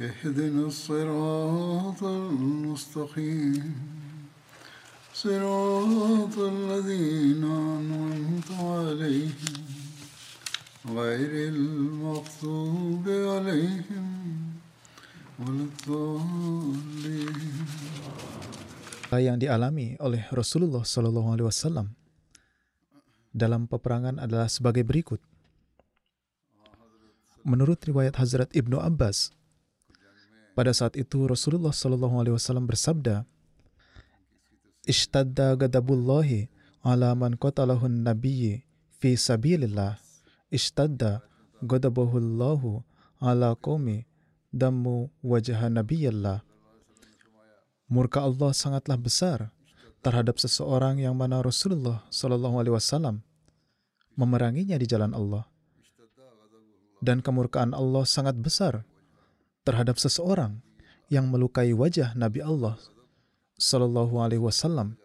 اهدنا الصراط المستقيم صراط الذين أنعمت عليهم غير المغضوب عليهم ولا الضالين yang dialami oleh Rasulullah Shallallahu Alaihi Wasallam dalam peperangan adalah sebagai berikut. Menurut riwayat Hazrat Ibnu Abbas, pada saat itu Rasulullah Shallallahu Alaihi Wasallam bersabda, "Ishtadda gadabullahi ala man qatalahun nabiyyi fi sabilillah, ishtadda gadabahullahu ala qaumi dammu wajah nabiyallah." Murka Allah sangatlah besar terhadap seseorang yang mana Rasulullah Shallallahu Alaihi Wasallam memeranginya di jalan Allah. Dan kemurkaan Allah sangat besar terhadap seseorang yang melukai wajah Nabi Allah Shallallahu Alaihi Wasallam.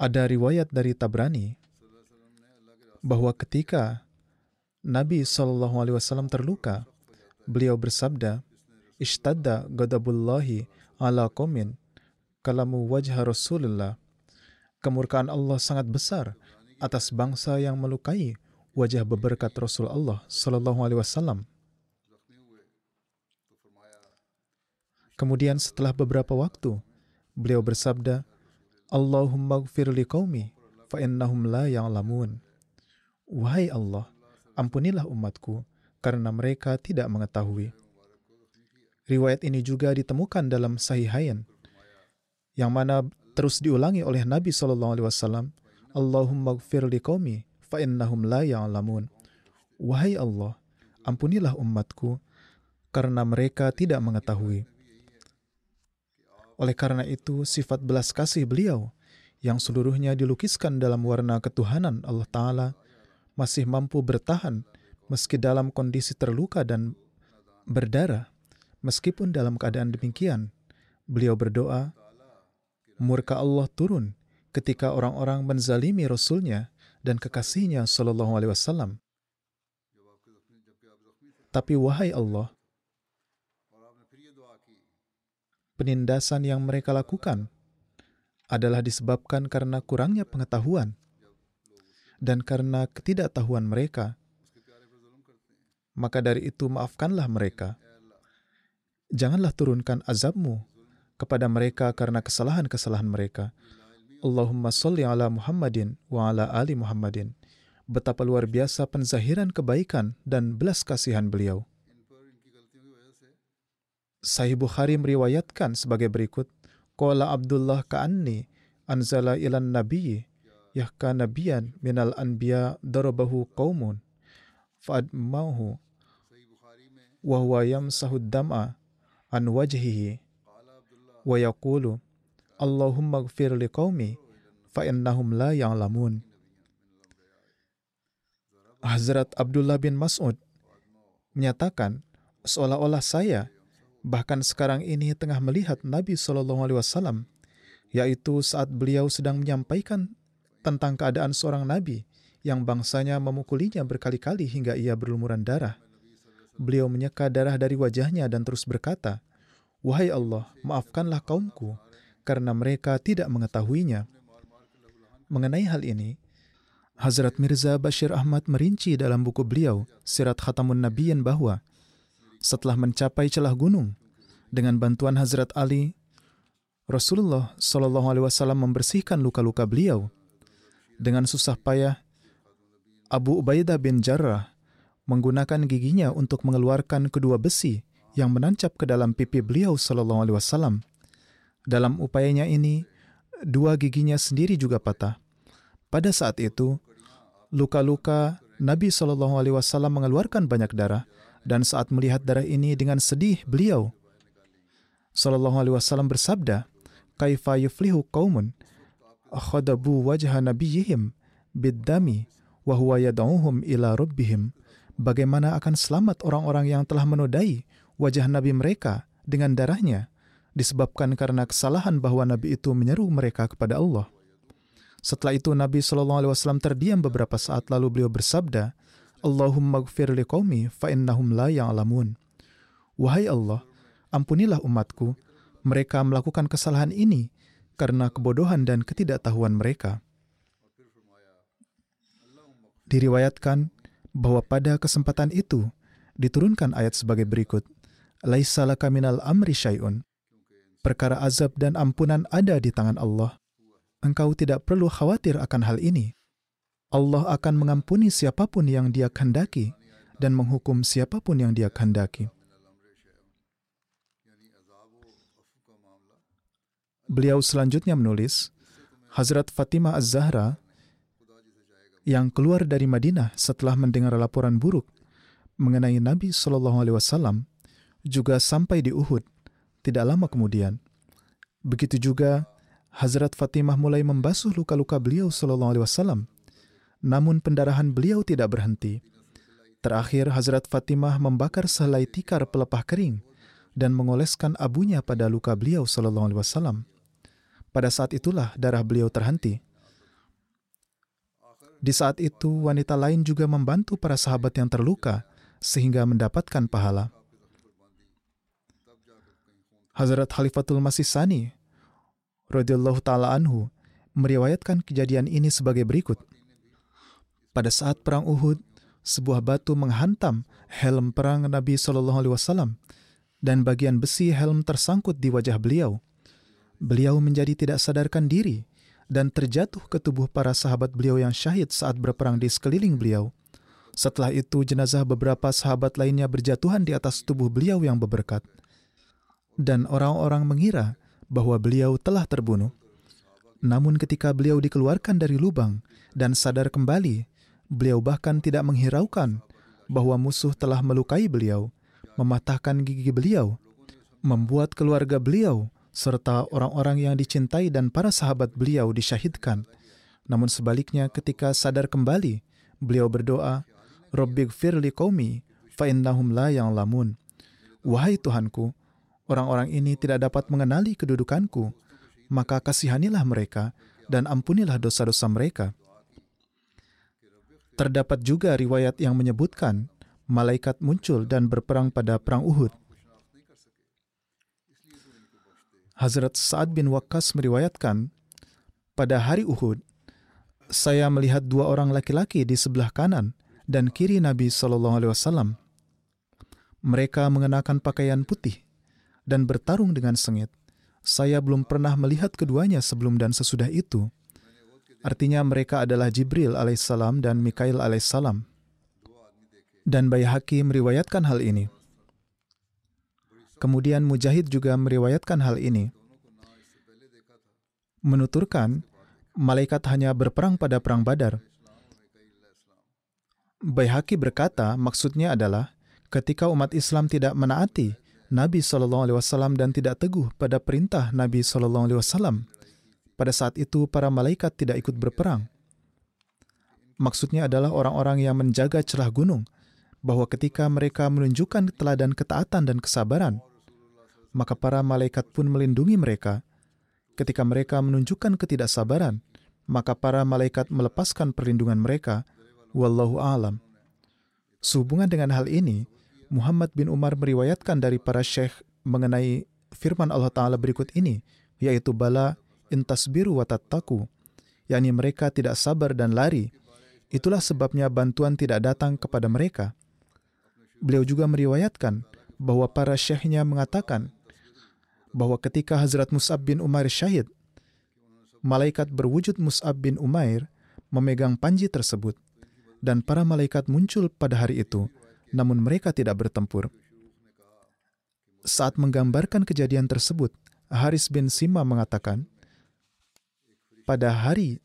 Ada riwayat dari Tabrani bahwa ketika Nabi Shallallahu Alaihi Wasallam terluka, beliau bersabda, "Ishtadda gadabullahi ala komin kalamu wajah Rasulullah." Kemurkaan Allah sangat besar atas bangsa yang melukai wajah beberkat Rasul Allah Shallallahu Alaihi Wasallam. Kemudian setelah beberapa waktu, beliau bersabda, Allahumma gfir li qaumi fa innahum la. Wahai Allah, ampunilah umatku karena mereka tidak mengetahui. Riwayat ini juga ditemukan dalam Sahihain, yang mana terus diulangi oleh Nabi Shallallahu Alaihi Wasallam. Allahumma gfir li qaumi fa innahum la ya'lamun. Wahai Allah, ampunilah umatku karena mereka tidak mengetahui. Oleh karena itu, sifat belas kasih beliau yang seluruhnya dilukiskan dalam warna ketuhanan Allah Ta'ala masih mampu bertahan meski dalam kondisi terluka dan berdarah. Meskipun dalam keadaan demikian, beliau berdoa, murka Allah turun ketika orang-orang menzalimi Rasulnya dan kekasihnya Shallallahu Alaihi Wasallam. Tapi wahai Allah, penindasan yang mereka lakukan adalah disebabkan karena kurangnya pengetahuan dan karena ketidaktahuan mereka. Maka dari itu maafkanlah mereka. Janganlah turunkan azabmu kepada mereka karena kesalahan-kesalahan mereka. Allahumma salli ala Muhammadin wa ala ali Muhammadin. Betapa luar biasa penzahiran kebaikan dan belas kasihan beliau. Sahih Bukhari meriwayatkan sebagai berikut, Qala Abdullah ka'anni anzala ilan nabiyyi yahka nabiyan minal anbiya darabahu qaumun fa'admahu wa huwa yamsahu dam'a an wajhihi wa yaqulu Allahumma gfir li qaumi fa innahum la ya'lamun Hazrat Abdullah bin Mas'ud menyatakan seolah-olah saya bahkan sekarang ini tengah melihat Nabi Shallallahu Alaihi Wasallam, yaitu saat beliau sedang menyampaikan tentang keadaan seorang nabi yang bangsanya memukulinya berkali-kali hingga ia berlumuran darah. Beliau menyeka darah dari wajahnya dan terus berkata, Wahai Allah, maafkanlah kaumku, karena mereka tidak mengetahuinya. Mengenai hal ini, Hazrat Mirza Bashir Ahmad merinci dalam buku beliau, Sirat Khatamun Nabiyin bahwa setelah mencapai celah gunung, dengan bantuan Hazrat Ali, Rasulullah Shallallahu Alaihi Wasallam membersihkan luka-luka beliau. Dengan susah payah, Abu Ubaidah bin Jarrah menggunakan giginya untuk mengeluarkan kedua besi yang menancap ke dalam pipi beliau Shallallahu Alaihi Wasallam. Dalam upayanya ini, dua giginya sendiri juga patah. Pada saat itu, luka-luka Nabi Shallallahu Alaihi Wasallam mengeluarkan banyak darah dan saat melihat darah ini dengan sedih beliau Shallallahu Alaihi Wasallam bersabda, "Kaifa yuflihu kaumun khadabu wajha nabiyihim biddami wa huwa yad'uhum ila rabbihim." Bagaimana akan selamat orang-orang yang telah menodai wajah Nabi mereka dengan darahnya disebabkan karena kesalahan bahwa Nabi itu menyeru mereka kepada Allah. Setelah itu Nabi Shallallahu Alaihi Wasallam terdiam beberapa saat lalu beliau bersabda, Allahumma gfir li qawmi fa innahum la ya'lamun. Wahai Allah, ampunilah umatku, mereka melakukan kesalahan ini karena kebodohan dan ketidaktahuan mereka. Diriwayatkan bahwa pada kesempatan itu diturunkan ayat sebagai berikut. Laisa laka minal amri syai'un. Perkara azab dan ampunan ada di tangan Allah engkau tidak perlu khawatir akan hal ini. Allah akan mengampuni siapa pun yang dia kehendaki dan menghukum siapa pun yang dia kehendaki. Beliau selanjutnya menulis, Hazrat Fatimah Az-Zahra yang keluar dari Madinah setelah mendengar laporan buruk mengenai Nabi Shallallahu Alaihi Wasallam juga sampai di Uhud tidak lama kemudian. Begitu juga Hazrat Fatimah mulai membasuh luka-luka beliau Sallallahu Alaihi Wasallam. Namun pendarahan beliau tidak berhenti. Terakhir, Hazrat Fatimah membakar sehelai tikar pelepah kering dan mengoleskan abunya pada luka beliau Sallallahu Alaihi Wasallam. Pada saat itulah darah beliau terhenti. Di saat itu, wanita lain juga membantu para sahabat yang terluka sehingga mendapatkan pahala. Hazrat Khalifatul Masih Sani radhiyallahu taala anhu meriwayatkan kejadian ini sebagai berikut. Pada saat perang Uhud, sebuah batu menghantam helm perang Nabi Shallallahu alaihi wasallam dan bagian besi helm tersangkut di wajah beliau. Beliau menjadi tidak sadarkan diri dan terjatuh ke tubuh para sahabat beliau yang syahid saat berperang di sekeliling beliau. Setelah itu jenazah beberapa sahabat lainnya berjatuhan di atas tubuh beliau yang berberkat. Dan orang-orang mengira bahwa beliau telah terbunuh. Namun ketika beliau dikeluarkan dari lubang dan sadar kembali, beliau bahkan tidak menghiraukan bahwa musuh telah melukai beliau, mematahkan gigi beliau, membuat keluarga beliau serta orang-orang yang dicintai dan para sahabat beliau disyahidkan. Namun sebaliknya ketika sadar kembali, beliau berdoa, Rabbig firli qaumi fa innahum la yang lamun. Wahai Tuhanku, orang-orang ini tidak dapat mengenali kedudukanku, maka kasihanilah mereka dan ampunilah dosa-dosa mereka. Terdapat juga riwayat yang menyebutkan malaikat muncul dan berperang pada perang Uhud. Hazrat Sa'ad bin Waqqas meriwayatkan, pada hari Uhud, saya melihat dua orang laki-laki di sebelah kanan dan kiri Nabi Shallallahu Alaihi Wasallam. Mereka mengenakan pakaian putih dan bertarung dengan sengit. Saya belum pernah melihat keduanya sebelum dan sesudah itu. Artinya mereka adalah Jibril alaihissalam dan Mikail alaihissalam. Dan Bayhaqi meriwayatkan hal ini. Kemudian Mujahid juga meriwayatkan hal ini. Menuturkan, malaikat hanya berperang pada perang badar. Bayhaqi berkata, maksudnya adalah ketika umat Islam tidak menaati Nabi Shallallahu Alaihi Wasallam dan tidak teguh pada perintah Nabi Shallallahu Alaihi Wasallam. Pada saat itu para malaikat tidak ikut berperang. Maksudnya adalah orang-orang yang menjaga celah gunung, bahwa ketika mereka menunjukkan teladan ketaatan dan kesabaran, maka para malaikat pun melindungi mereka. Ketika mereka menunjukkan ketidaksabaran, maka para malaikat melepaskan perlindungan mereka. Wallahu alam. Sehubungan dengan hal ini, Muhammad bin Umar meriwayatkan dari para syekh mengenai firman Allah Ta'ala berikut ini, yaitu bala intasbiru wa tattaku, yakni mereka tidak sabar dan lari, Itulah sebabnya bantuan tidak datang kepada mereka. Beliau juga meriwayatkan bahwa para syekhnya mengatakan bahwa ketika Hazrat Mus'ab bin Umair syahid, malaikat berwujud Mus'ab bin Umair memegang panji tersebut dan para malaikat muncul pada hari itu, namun mereka tidak bertempur. Saat menggambarkan kejadian tersebut, Haris bin Sima mengatakan, pada hari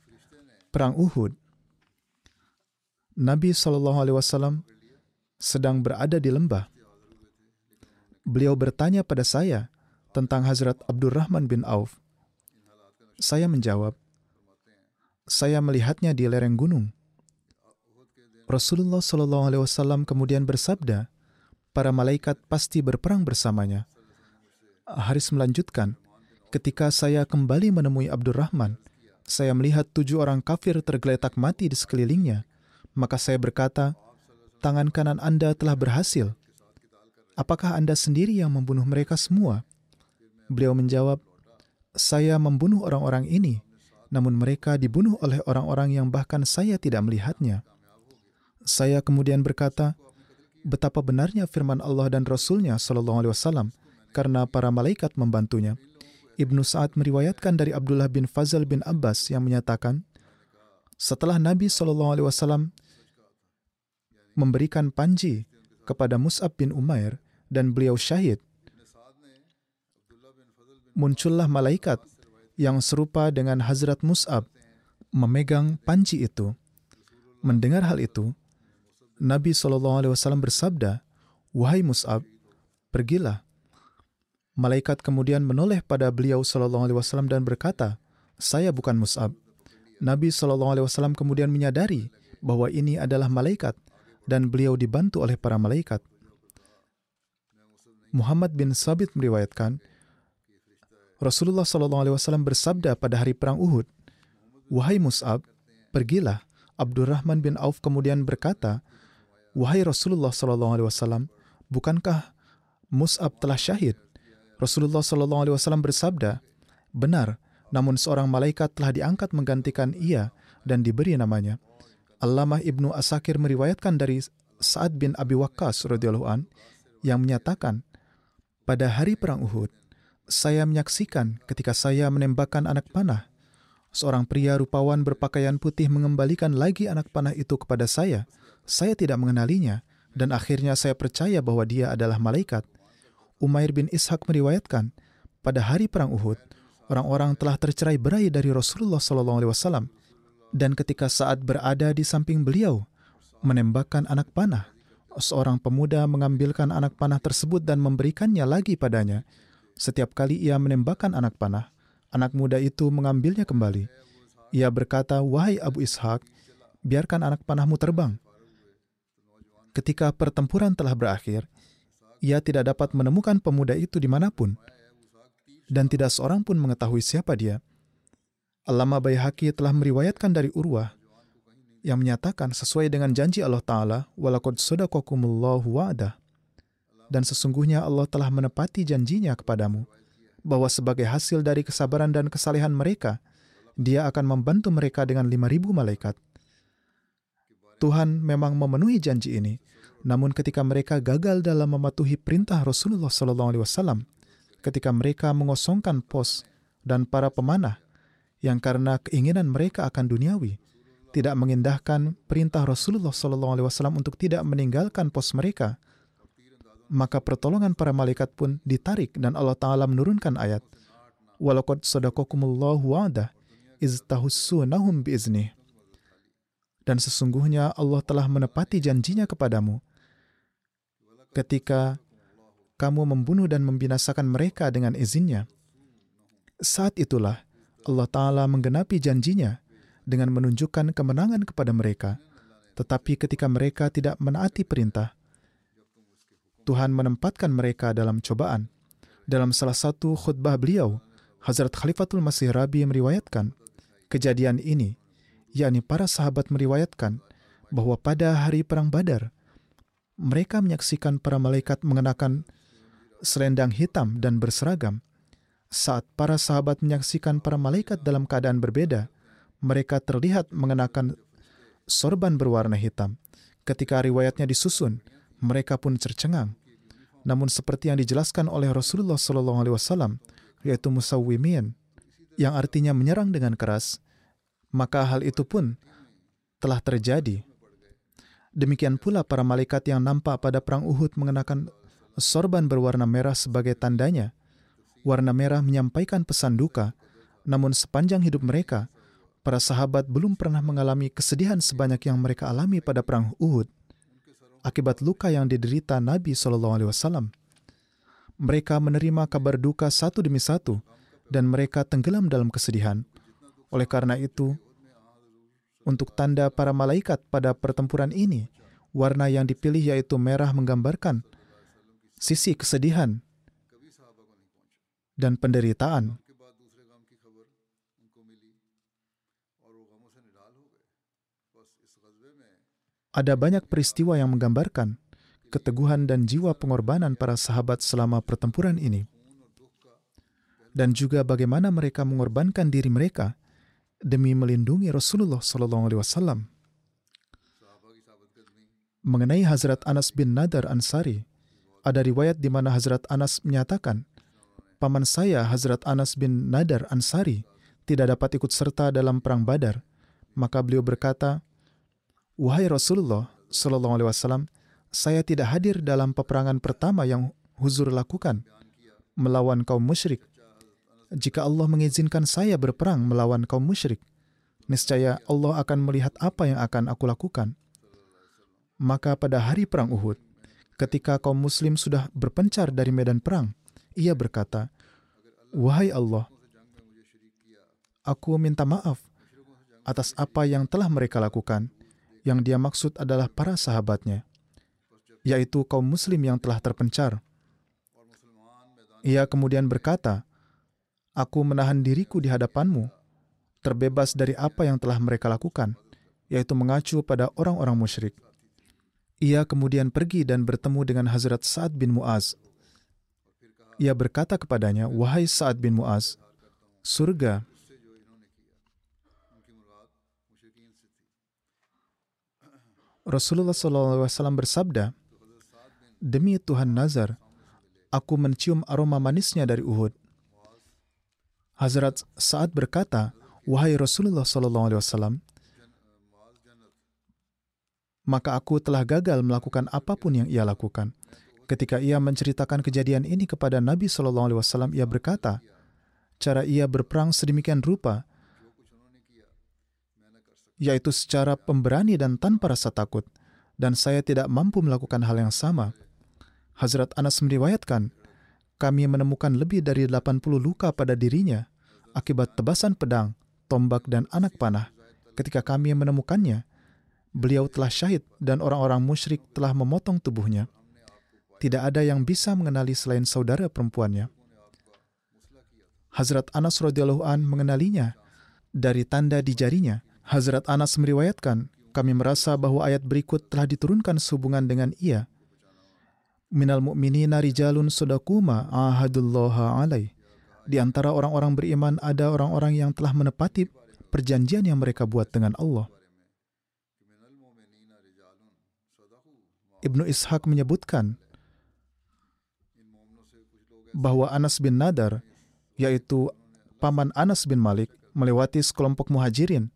perang Uhud, Nabi Shallallahu Alaihi Wasallam sedang berada di lembah. Beliau bertanya pada saya tentang Hazrat Abdurrahman bin Auf. Saya menjawab, saya melihatnya di lereng gunung. Rasulullah Shallallahu Alaihi Wasallam kemudian bersabda, para malaikat pasti berperang bersamanya. Haris melanjutkan, ketika saya kembali menemui Abdurrahman, saya melihat tujuh orang kafir tergeletak mati di sekelilingnya. Maka saya berkata, tangan kanan Anda telah berhasil. Apakah Anda sendiri yang membunuh mereka semua? Beliau menjawab, saya membunuh orang-orang ini, namun mereka dibunuh oleh orang-orang yang bahkan saya tidak melihatnya. Saya kemudian berkata, betapa benarnya firman Allah dan Rasulnya Shallallahu Alaihi Wasallam karena para malaikat membantunya. Ibnu Sa'ad meriwayatkan dari Abdullah bin Fazal bin Abbas yang menyatakan, setelah Nabi Shallallahu Alaihi Wasallam memberikan panji kepada Mus'ab bin Umair dan beliau syahid, muncullah malaikat yang serupa dengan Hazrat Mus'ab memegang panji itu. Mendengar hal itu, Nabi SAW bersabda, Wahai Mus'ab, pergilah. Malaikat kemudian menoleh pada beliau SAW dan berkata, Saya bukan Mus'ab. Nabi SAW kemudian menyadari bahwa ini adalah malaikat dan beliau dibantu oleh para malaikat. Muhammad bin Sabit meriwayatkan, Rasulullah SAW bersabda pada hari perang Uhud, Wahai Mus'ab, pergilah. Abdurrahman bin Auf kemudian berkata, Wahai Rasulullah SAW, bukankah Mus'ab telah syahid? Rasulullah SAW bersabda, Benar, namun seorang malaikat telah diangkat menggantikan ia dan diberi namanya. Allamah Ibnu Asakir meriwayatkan dari Sa'ad bin Abi Waqqas radhiyallahu an yang menyatakan pada hari perang Uhud saya menyaksikan ketika saya menembakkan anak panah seorang pria rupawan berpakaian putih mengembalikan lagi anak panah itu kepada saya saya tidak mengenalinya dan akhirnya saya percaya bahwa dia adalah malaikat Umair bin Ishaq meriwayatkan pada hari perang Uhud orang-orang telah tercerai berai dari Rasulullah SAW dan ketika saat berada di samping beliau, menembakkan anak panah, seorang pemuda mengambilkan anak panah tersebut dan memberikannya lagi padanya. Setiap kali ia menembakkan anak panah, anak muda itu mengambilnya kembali. Ia berkata, "Wahai Abu Ishak, biarkan anak panahmu terbang." Ketika pertempuran telah berakhir, ia tidak dapat menemukan pemuda itu di mana pun, dan tidak seorang pun mengetahui siapa dia. Allama Bayhaqi telah meriwayatkan dari Urwah yang menyatakan sesuai dengan janji Allah Ta'ala, walakod sodakokumullahu wa'adah. Dan sesungguhnya Allah telah menepati janjinya kepadamu, bahwa sebagai hasil dari kesabaran dan kesalehan mereka, dia akan membantu mereka dengan lima ribu malaikat. Tuhan memang memenuhi janji ini, namun ketika mereka gagal dalam mematuhi perintah Rasulullah SAW, ketika mereka mengosongkan pos dan para pemanah yang karena keinginan mereka akan duniawi tidak mengindahkan perintah Rasulullah SAW untuk tidak meninggalkan pos mereka, maka pertolongan para malaikat pun ditarik dan Allah Ta'ala menurunkan ayat Walakad sadakokumullahu wa'adah iztahussunahum biiznih dan sesungguhnya Allah telah menepati janjinya kepadamu ketika kamu membunuh dan membinasakan mereka dengan izinnya. Saat itulah Allah Ta'ala menggenapi janjinya dengan menunjukkan kemenangan kepada mereka. Tetapi ketika mereka tidak menaati perintah, Tuhan menempatkan mereka dalam cobaan. Dalam salah satu khutbah beliau, Hazrat Khalifatul Masih Rabi meriwayatkan kejadian ini, yakni para sahabat meriwayatkan bahwa pada hari Perang Badar, mereka menyaksikan para malaikat mengenakan selendang hitam dan berseragam saat para sahabat menyaksikan para malaikat dalam keadaan berbeda, mereka terlihat mengenakan sorban berwarna hitam. Ketika riwayatnya disusun, mereka pun tercengang. Namun seperti yang dijelaskan oleh Rasulullah Shallallahu Alaihi Wasallam, yaitu musawwimin, yang artinya menyerang dengan keras, maka hal itu pun telah terjadi. Demikian pula para malaikat yang nampak pada perang Uhud mengenakan sorban berwarna merah sebagai tandanya. Warna merah menyampaikan pesan duka, namun sepanjang hidup mereka, para sahabat belum pernah mengalami kesedihan sebanyak yang mereka alami pada perang Uhud akibat luka yang diderita Nabi Shallallahu Alaihi Wasallam. Mereka menerima kabar duka satu demi satu, dan mereka tenggelam dalam kesedihan. Oleh karena itu, untuk tanda para malaikat pada pertempuran ini, warna yang dipilih yaitu merah menggambarkan sisi kesedihan dan penderitaan. Ada banyak peristiwa yang menggambarkan keteguhan dan jiwa pengorbanan para sahabat selama pertempuran ini, dan juga bagaimana mereka mengorbankan diri mereka demi melindungi Rasulullah Sallallahu Alaihi Wasallam. Mengenai Hazrat Anas bin Nadar Ansari, ada riwayat di mana Hazrat Anas menyatakan, paman saya Hazrat Anas bin Nadar Ansari tidak dapat ikut serta dalam perang Badar. Maka beliau berkata, Wahai Rasulullah Sallallahu Alaihi Wasallam, saya tidak hadir dalam peperangan pertama yang Huzur lakukan melawan kaum musyrik. Jika Allah mengizinkan saya berperang melawan kaum musyrik, niscaya Allah akan melihat apa yang akan aku lakukan. Maka pada hari perang Uhud, ketika kaum muslim sudah berpencar dari medan perang, ia berkata, "Wahai Allah, aku minta maaf atas apa yang telah mereka lakukan yang dia maksud adalah para sahabatnya, yaitu kaum muslim yang telah terpencar. Ia kemudian berkata, Aku menahan diriku di hadapanmu, terbebas dari apa yang telah mereka lakukan, yaitu mengacu pada orang-orang musyrik. Ia kemudian pergi dan bertemu dengan Hazrat Sa'ad bin Mu'az. Ia berkata kepadanya, Wahai Sa'ad bin Mu'az, surga Rasulullah SAW bersabda, Demi Tuhan Nazar, aku mencium aroma manisnya dari Uhud. Hazrat Sa'ad berkata, Wahai Rasulullah SAW, maka aku telah gagal melakukan apa pun yang ia lakukan. Ketika ia menceritakan kejadian ini kepada Nabi SAW, ia berkata, cara ia berperang sedemikian rupa yaitu secara pemberani dan tanpa rasa takut, dan saya tidak mampu melakukan hal yang sama. Hazrat Anas meriwayatkan, kami menemukan lebih dari 80 luka pada dirinya akibat tebasan pedang, tombak, dan anak panah. Ketika kami menemukannya, beliau telah syahid dan orang-orang musyrik telah memotong tubuhnya. Tidak ada yang bisa mengenali selain saudara perempuannya. Hazrat Anas radhiyallahu an mengenalinya dari tanda di jarinya Hazrat Anas meriwayatkan, kami merasa bahwa ayat berikut telah diturunkan sehubungan dengan ia. Minal mu'minina rijalun sodakuma ahadullaha alaih. Di antara orang-orang beriman ada orang-orang yang telah menepati perjanjian yang mereka buat dengan Allah. Ibnu Ishaq menyebutkan bahwa Anas bin Nadar, yaitu paman Anas bin Malik, melewati sekelompok muhajirin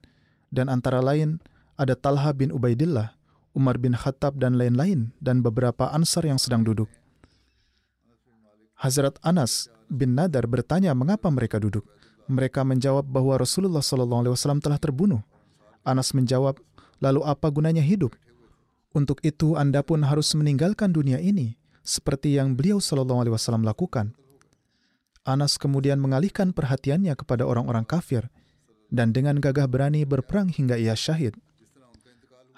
dan antara lain ada Talha bin Ubaidillah, Umar bin Khattab dan lain-lain dan beberapa ansar yang sedang duduk. Hazrat Anas bin Nadar bertanya mengapa mereka duduk. Mereka menjawab bahwa Rasulullah SAW telah terbunuh. Anas menjawab, lalu apa gunanya hidup? Untuk itu Anda pun harus meninggalkan dunia ini, seperti yang beliau SAW lakukan. Anas kemudian mengalihkan perhatiannya kepada orang-orang kafir dan dengan gagah berani berperang hingga ia syahid.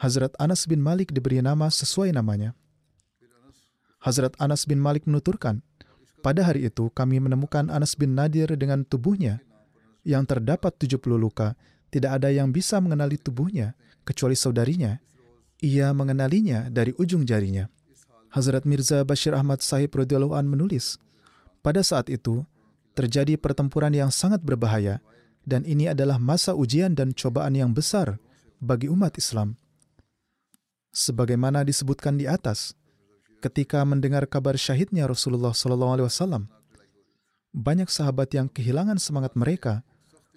Hazrat Anas bin Malik diberi nama sesuai namanya. Hazrat Anas bin Malik menuturkan, pada hari itu kami menemukan Anas bin Nadir dengan tubuhnya yang terdapat 70 luka. Tidak ada yang bisa mengenali tubuhnya kecuali saudarinya. Ia mengenalinya dari ujung jarinya. Hazrat Mirza Bashir Ahmad Sahib radhiyallahu menulis, pada saat itu terjadi pertempuran yang sangat berbahaya dan ini adalah masa ujian dan cobaan yang besar bagi umat Islam. Sebagaimana disebutkan di atas, ketika mendengar kabar syahidnya Rasulullah SAW, banyak sahabat yang kehilangan semangat mereka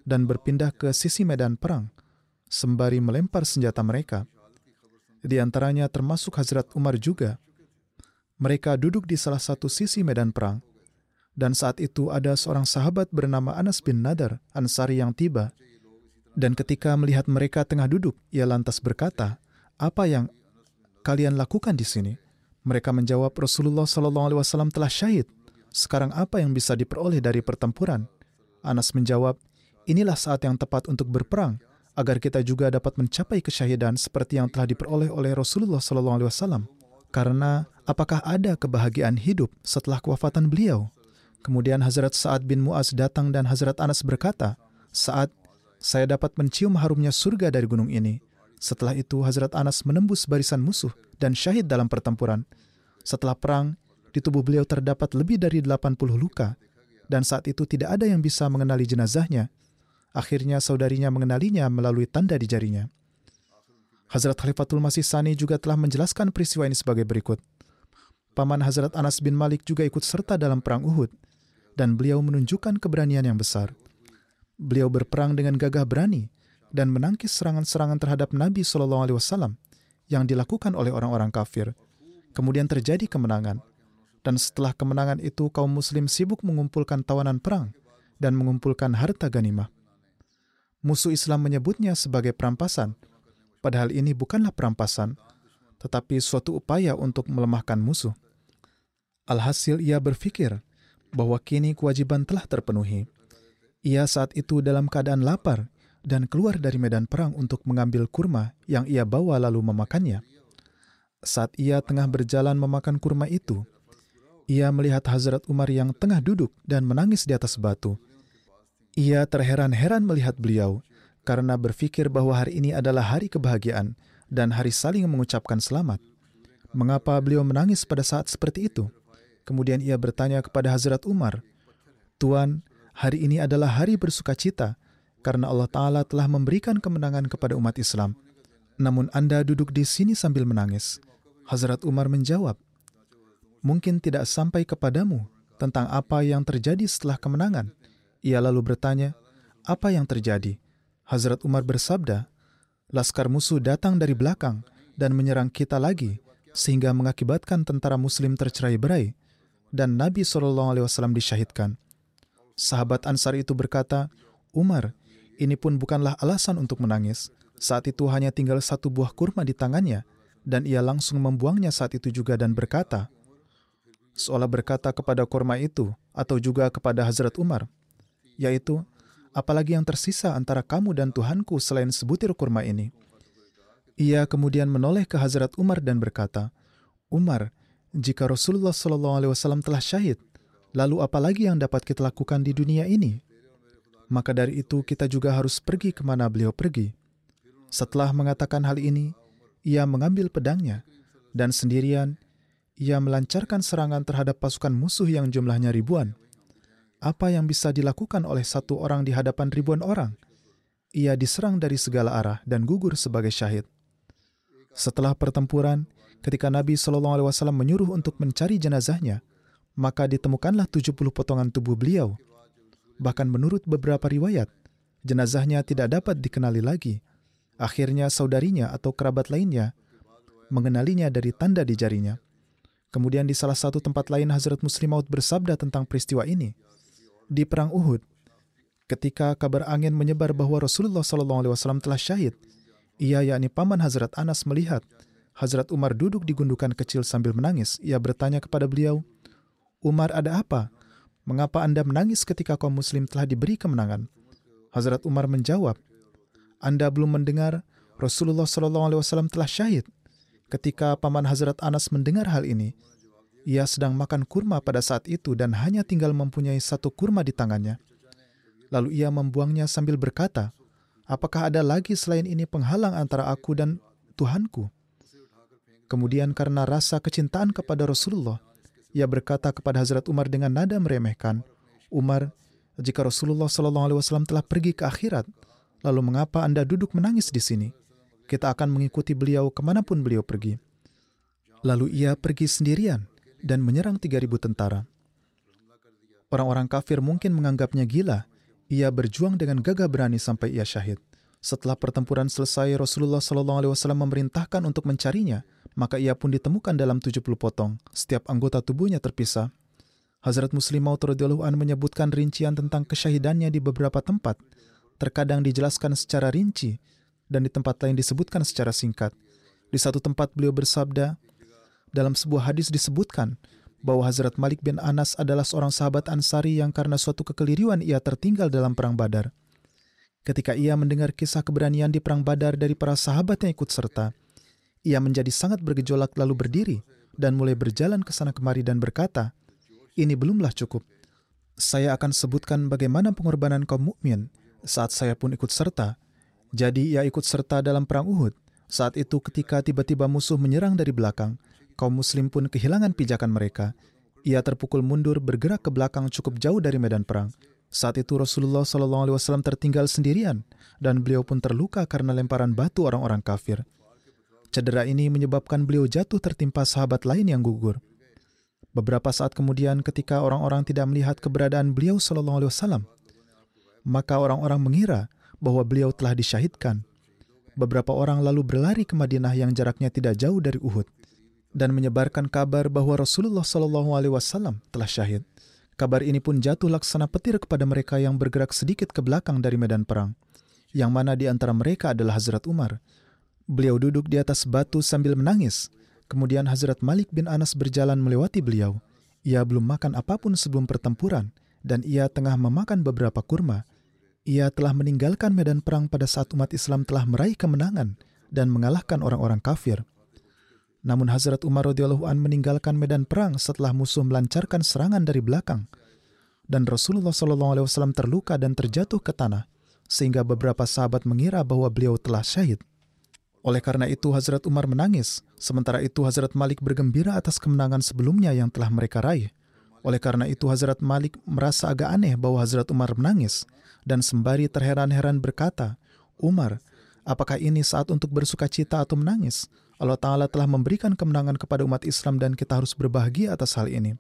dan berpindah ke sisi medan perang, sembari melempar senjata mereka. Di antaranya termasuk Hazrat Umar juga. Mereka duduk di salah satu sisi medan perang, dan saat itu ada seorang sahabat bernama Anas bin Nadar Ansari yang tiba. Dan ketika melihat mereka tengah duduk, ia lantas berkata, "Apa yang kalian lakukan di sini?" Mereka menjawab, "Rasulullah SAW telah syahid. Sekarang apa yang bisa diperoleh dari pertempuran?" Anas menjawab, inilah saat yang tepat untuk berperang agar kita juga dapat mencapai kesyahidan seperti yang telah diperoleh oleh Rasulullah SAW. Karena apakah ada kebahagiaan hidup setelah kewafatan beliau? Kemudian Hazrat Sa'ad bin Mu'az datang dan Hazrat Anas berkata, saat saya dapat mencium harumnya surga dari gunung ini. Setelah itu Hazrat Anas menembus barisan musuh dan syahid dalam pertempuran. Setelah perang, di tubuh beliau terdapat lebih dari 80 luka, dan saat itu tidak ada yang bisa mengenali jenazahnya Akhirnya saudarinya mengenalinya melalui tanda di jarinya. Hazrat Khalifatul Masih Sani juga telah menjelaskan peristiwa ini sebagai berikut. Paman Hazrat Anas bin Malik juga ikut serta dalam perang Uhud dan beliau menunjukkan keberanian yang besar. Beliau berperang dengan gagah berani dan menangkis serangan-serangan terhadap Nabi Shallallahu Alaihi Wasallam yang dilakukan oleh orang-orang kafir. Kemudian terjadi kemenangan, dan setelah kemenangan itu kaum Muslim sibuk mengumpulkan tawanan perang dan mengumpulkan harta ganimah musuh Islam menyebutnya sebagai perampasan. Padahal ini bukanlah perampasan, tetapi suatu upaya untuk melemahkan musuh. Alhasil ia berpikir bahwa kini kewajiban telah terpenuhi. Ia saat itu dalam keadaan lapar dan keluar dari medan perang untuk mengambil kurma yang ia bawa lalu memakannya. Saat ia tengah berjalan memakan kurma itu, ia melihat Hazrat Umar yang tengah duduk dan menangis di atas batu. Ia terheran-heran melihat beliau karena berpikir bahwa hari ini adalah hari kebahagiaan dan hari saling mengucapkan selamat. Mengapa beliau menangis pada saat seperti itu? Kemudian ia bertanya kepada Hazrat Umar, Tuan, hari ini adalah hari bersuka cita karena Allah Ta'ala telah memberikan kemenangan kepada umat Islam. Namun Anda duduk di sini sambil menangis. Hazrat Umar menjawab, Mungkin tidak sampai kepadamu tentang apa yang terjadi setelah kemenangan, ia lalu bertanya, apa yang terjadi? Hazrat Umar bersabda, Laskar musuh datang dari belakang dan menyerang kita lagi, sehingga mengakibatkan tentara muslim tercerai-berai, dan Nabi SAW disyahidkan. Sahabat Ansar itu berkata, Umar, ini pun bukanlah alasan untuk menangis. Saat itu hanya tinggal satu buah kurma di tangannya, dan ia langsung membuangnya saat itu juga dan berkata, seolah berkata kepada kurma itu, atau juga kepada Hazrat Umar, yaitu apalagi yang tersisa antara kamu dan Tuhanku selain sebutir kurma ini. Ia kemudian menoleh ke Hazrat Umar dan berkata, Umar, jika Rasulullah SAW telah syahid, lalu apalagi yang dapat kita lakukan di dunia ini? Maka dari itu kita juga harus pergi ke mana beliau pergi. Setelah mengatakan hal ini, ia mengambil pedangnya, dan sendirian ia melancarkan serangan terhadap pasukan musuh yang jumlahnya ribuan apa yang bisa dilakukan oleh satu orang di hadapan ribuan orang? Ia diserang dari segala arah dan gugur sebagai syahid. Setelah pertempuran, ketika Nabi SAW menyuruh untuk mencari jenazahnya, maka ditemukanlah 70 potongan tubuh beliau. Bahkan menurut beberapa riwayat, jenazahnya tidak dapat dikenali lagi. Akhirnya saudarinya atau kerabat lainnya mengenalinya dari tanda di jarinya. Kemudian di salah satu tempat lain Hazrat Muslim Maud bersabda tentang peristiwa ini di perang Uhud, ketika kabar angin menyebar bahwa Rasulullah SAW telah syahid, ia yakni paman Hazrat Anas melihat Hazrat Umar duduk di gundukan kecil sambil menangis. Ia bertanya kepada beliau, Umar ada apa? Mengapa Anda menangis ketika kaum muslim telah diberi kemenangan? Hazrat Umar menjawab, Anda belum mendengar Rasulullah SAW telah syahid. Ketika paman Hazrat Anas mendengar hal ini, ia sedang makan kurma pada saat itu dan hanya tinggal mempunyai satu kurma di tangannya. Lalu ia membuangnya sambil berkata, Apakah ada lagi selain ini penghalang antara aku dan Tuhanku? Kemudian karena rasa kecintaan kepada Rasulullah, ia berkata kepada Hazrat Umar dengan nada meremehkan, Umar, jika Rasulullah SAW telah pergi ke akhirat, lalu mengapa Anda duduk menangis di sini? kita akan mengikuti beliau ke mana pun beliau pergi. Lalu ia pergi sendirian dan menyerang 3.000 tentara. Orang-orang kafir mungkin menganggapnya gila. Ia berjuang dengan gagah berani sampai ia syahid. Setelah pertempuran selesai, Rasulullah SAW memerintahkan untuk mencarinya, maka ia pun ditemukan dalam 70 potong. Setiap anggota tubuhnya terpisah. Hazrat Muslim Maud radhiyallahu an menyebutkan rincian tentang kesyahidannya di beberapa tempat. Terkadang dijelaskan secara rinci dan di tempat lain disebutkan secara singkat. Di satu tempat beliau bersabda, dalam sebuah hadis disebutkan bahwa Hazrat Malik bin Anas adalah seorang sahabat Ansari yang karena suatu kekeliruan ia tertinggal dalam perang Badar. Ketika ia mendengar kisah keberanian di perang Badar dari para sahabat yang ikut serta, ia menjadi sangat bergejolak lalu berdiri dan mulai berjalan ke sana kemari dan berkata, "Ini belumlah cukup. Saya akan sebutkan bagaimana pengorbanan kaum mukmin saat saya pun ikut serta. Jadi ia ikut serta dalam perang Uhud. Saat itu ketika tiba-tiba musuh menyerang dari belakang, kaum muslim pun kehilangan pijakan mereka. Ia terpukul mundur bergerak ke belakang cukup jauh dari medan perang. Saat itu Rasulullah SAW tertinggal sendirian dan beliau pun terluka karena lemparan batu orang-orang kafir. Cedera ini menyebabkan beliau jatuh tertimpa sahabat lain yang gugur. Beberapa saat kemudian ketika orang-orang tidak melihat keberadaan beliau SAW, maka orang-orang mengira bahwa beliau telah disyahidkan. Beberapa orang lalu berlari ke Madinah yang jaraknya tidak jauh dari Uhud dan menyebarkan kabar bahwa Rasulullah SAW telah syahid. Kabar ini pun jatuh laksana petir kepada mereka yang bergerak sedikit ke belakang dari medan perang, yang mana di antara mereka adalah Hazrat Umar. Beliau duduk di atas batu sambil menangis. Kemudian Hazrat Malik bin Anas berjalan melewati beliau. Ia belum makan apa pun sebelum pertempuran, dan ia tengah memakan beberapa kurma. Ia telah meninggalkan medan perang pada saat umat Islam telah meraih kemenangan dan mengalahkan orang-orang kafir. Namun Hazrat Umar radhiyallahu an meninggalkan medan perang setelah musuh melancarkan serangan dari belakang. Dan Rasulullah SAW terluka dan terjatuh ke tanah, sehingga beberapa sahabat mengira bahwa beliau telah syahid. Oleh karena itu Hazrat Umar menangis, sementara itu Hazrat Malik bergembira atas kemenangan sebelumnya yang telah mereka raih. Oleh karena itu Hazrat Malik merasa agak aneh bahwa Hazrat Umar menangis, dan sembari terheran-heran berkata, Umar, apakah ini saat untuk bersuka cita atau menangis? Allah Ta'ala telah memberikan kemenangan kepada umat Islam dan kita harus berbahagia atas hal ini.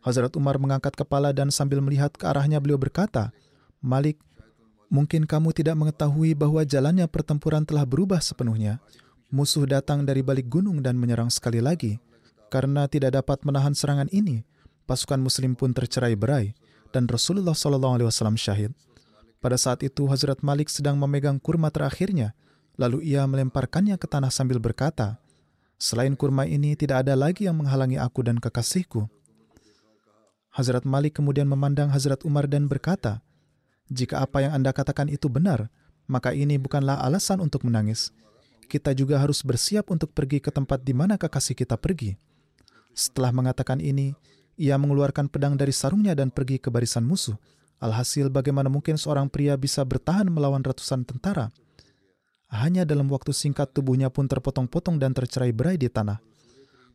Hazrat Umar mengangkat kepala dan sambil melihat ke arahnya beliau berkata, Malik, mungkin kamu tidak mengetahui bahwa jalannya pertempuran telah berubah sepenuhnya. Musuh datang dari balik gunung dan menyerang sekali lagi. Karena tidak dapat menahan serangan ini, pasukan muslim pun tercerai berai dan Rasulullah SAW syahid. Pada saat itu Hazrat Malik sedang memegang kurma terakhirnya Lalu ia melemparkannya ke tanah sambil berkata, Selain kurma ini tidak ada lagi yang menghalangi aku dan kekasihku. Hazrat Malik kemudian memandang Hazrat Umar dan berkata, Jika apa yang Anda katakan itu benar, maka ini bukanlah alasan untuk menangis. Kita juga harus bersiap untuk pergi ke tempat di mana kekasih kita pergi. Setelah mengatakan ini, ia mengeluarkan pedang dari sarungnya dan pergi ke barisan musuh. Alhasil bagaimana mungkin seorang pria bisa bertahan melawan ratusan tentara? Hanya dalam waktu singkat tubuhnya pun terpotong-potong dan tercerai berai di tanah.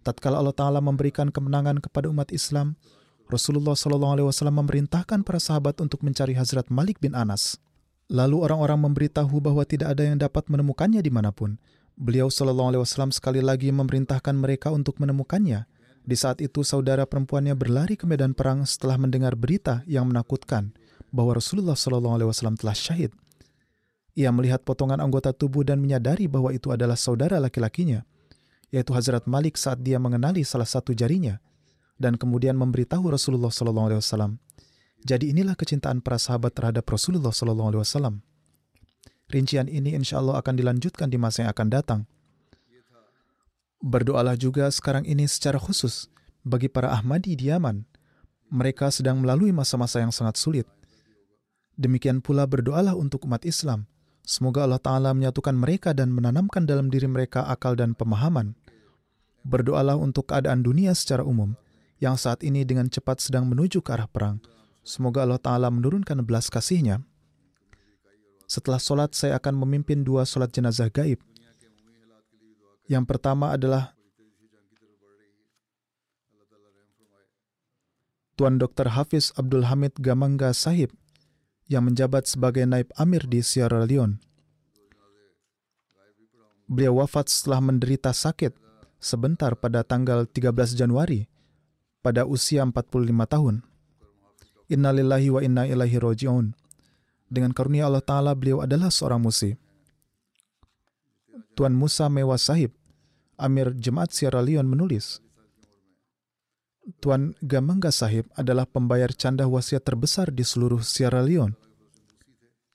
Tatkala Allah Ta'ala memberikan kemenangan kepada umat Islam, Rasulullah SAW memerintahkan para sahabat untuk mencari Hazrat Malik bin Anas. Lalu orang-orang memberitahu bahwa tidak ada yang dapat menemukannya di mana pun. Beliau SAW sekali lagi memerintahkan mereka untuk menemukannya. Di saat itu saudara perempuannya berlari ke medan perang setelah mendengar berita yang menakutkan bahwa Rasulullah SAW telah syahid. Ia melihat potongan anggota tubuh dan menyadari bahwa itu adalah saudara laki-lakinya, yaitu Hazrat Malik saat dia mengenali salah satu jarinya, dan kemudian memberitahu Rasulullah SAW. Jadi inilah kecintaan para sahabat terhadap Rasulullah SAW. Rincian ini insya Allah akan dilanjutkan di masa yang akan datang. Berdoalah juga sekarang ini secara khusus bagi para Ahmadi di Yaman. Mereka sedang melalui masa-masa yang sangat sulit. Demikian pula berdoalah untuk umat Islam Semoga Allah Ta'ala menyatukan mereka dan menanamkan dalam diri mereka akal dan pemahaman. Berdoalah untuk keadaan dunia secara umum, yang saat ini dengan cepat sedang menuju ke arah perang. Semoga Allah Ta'ala menurunkan belas kasihnya. Setelah sholat, saya akan memimpin dua sholat jenazah gaib. Yang pertama adalah Tuan Dr. Hafiz Abdul Hamid Gamangga Sahib yang menjabat sebagai naib amir di Sierra Leone. Beliau wafat setelah menderita sakit sebentar pada tanggal 13 Januari pada usia 45 tahun. Innalillahi wa inna ilaihi roji'un. Dengan karunia Allah Ta'ala beliau adalah seorang musi. Tuan Musa Mewah Sahib, Amir Jemaat Sierra Leone menulis, Tuan Gamangga Sahib adalah pembayar canda wasiat terbesar di seluruh Sierra Leone.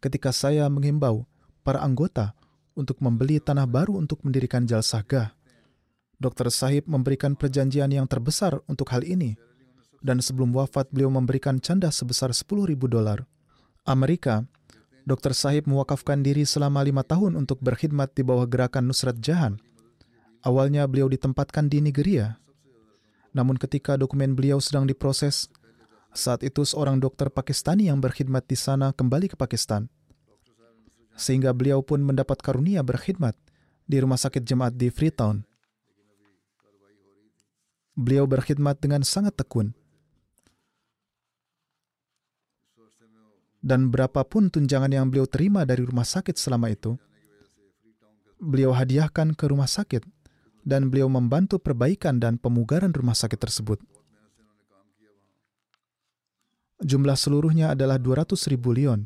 Ketika saya menghimbau para anggota untuk membeli tanah baru untuk mendirikan Jalsah Dr. Sahib memberikan perjanjian yang terbesar untuk hal ini. Dan sebelum wafat beliau memberikan canda sebesar 10 ribu dolar. Amerika, Dr. Sahib mewakafkan diri selama lima tahun untuk berkhidmat di bawah gerakan Nusrat Jahan. Awalnya beliau ditempatkan di Nigeria. Namun ketika dokumen beliau sedang diproses, saat itu seorang dokter Pakistani yang berkhidmat di sana kembali ke Pakistan sehingga beliau pun mendapat karunia berkhidmat di rumah sakit jemaat di Freetown. Beliau berkhidmat dengan sangat tekun. Dan berapapun tunjangan yang beliau terima dari rumah sakit selama itu, beliau hadiahkan ke rumah sakit dan beliau membantu perbaikan dan pemugaran rumah sakit tersebut. Jumlah seluruhnya adalah 200 ribu lion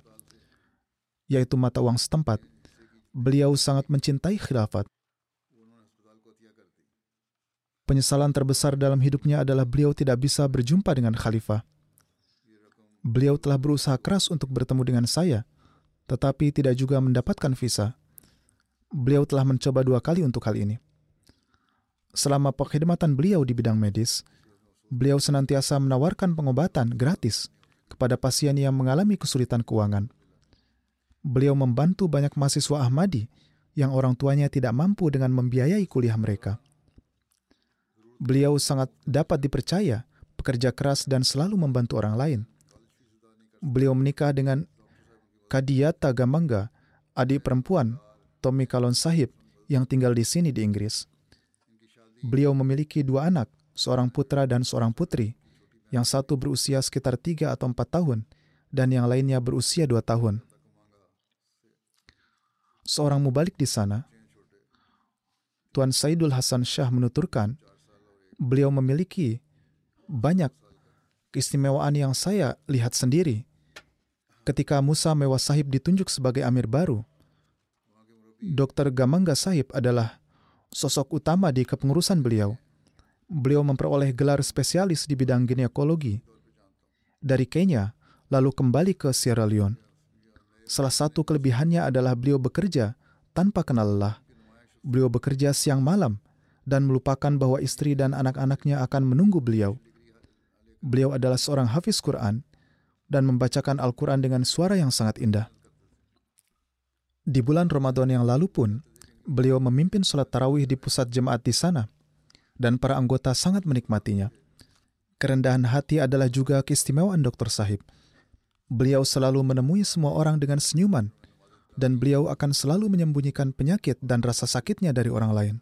yaitu mata uang setempat. Beliau sangat mencintai khilafat. Penyesalan terbesar dalam hidupnya adalah beliau tidak bisa berjumpa dengan khalifah. Beliau telah berusaha keras untuk bertemu dengan saya, tetapi tidak juga mendapatkan visa. Beliau telah mencoba dua kali untuk hal ini. Selama pengkhidmatan beliau di bidang medis, beliau senantiasa menawarkan pengobatan gratis kepada pasien yang mengalami kesulitan keuangan beliau membantu banyak mahasiswa Ahmadi yang orang tuanya tidak mampu dengan membiayai kuliah mereka. Beliau sangat dapat dipercaya, pekerja keras dan selalu membantu orang lain. Beliau menikah dengan Kadiyata Gamangga, adik perempuan Tommy Kalon Sahib yang tinggal di sini di Inggris. Beliau memiliki dua anak, seorang putra dan seorang putri, yang satu berusia sekitar tiga atau empat tahun, dan yang lainnya berusia dua tahun seorang mubalik di sana, Tuan Saidul Hasan Shah menuturkan, beliau memiliki banyak keistimewaan yang saya lihat sendiri. Ketika Musa Mewah Sahib ditunjuk sebagai amir baru, Dr. Gamangga Sahib adalah sosok utama di kepengurusan beliau. Beliau memperoleh gelar spesialis di bidang ginekologi dari Kenya, lalu kembali ke Sierra Leone. Salah satu kelebihannya adalah beliau bekerja tanpa kenal lelah. Beliau bekerja siang malam dan melupakan bahwa istri dan anak-anaknya akan menunggu beliau. Beliau adalah seorang hafiz Quran dan membacakan Al-Quran dengan suara yang sangat indah. Di bulan Ramadan yang lalu pun, beliau memimpin sholat tarawih di pusat jemaat di sana, dan para anggota sangat menikmatinya. Kerendahan hati adalah juga keistimewaan Dr. Sahib – Beliau selalu menemui semua orang dengan senyuman, dan beliau akan selalu menyembunyikan penyakit dan rasa sakitnya dari orang lain.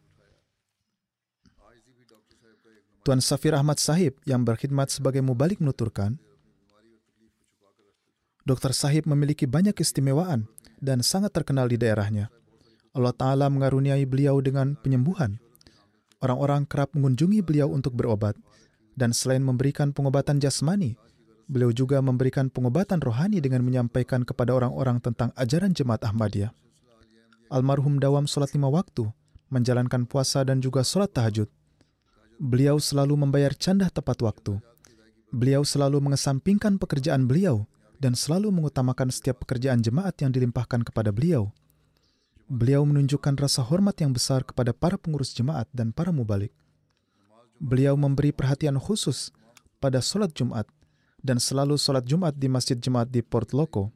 Tuan Safir Ahmad Sahib yang berkhidmat sebagai mubalik menuturkan, Dr. Sahib memiliki banyak istimewaan dan sangat terkenal di daerahnya. Allah Ta'ala mengaruniai beliau dengan penyembuhan. Orang-orang kerap mengunjungi beliau untuk berobat, dan selain memberikan pengobatan jasmani, Beliau juga memberikan pengobatan rohani dengan menyampaikan kepada orang-orang tentang ajaran jemaat Ahmadiyah. Almarhum dawam sholat lima waktu, menjalankan puasa dan juga sholat tahajud. Beliau selalu membayar canda tepat waktu. Beliau selalu mengesampingkan pekerjaan beliau dan selalu mengutamakan setiap pekerjaan jemaat yang dilimpahkan kepada beliau. Beliau menunjukkan rasa hormat yang besar kepada para pengurus jemaat dan para mubalik. Beliau memberi perhatian khusus pada sholat Jumat dan selalu sholat Jumat di Masjid Jemaat di Port Loko.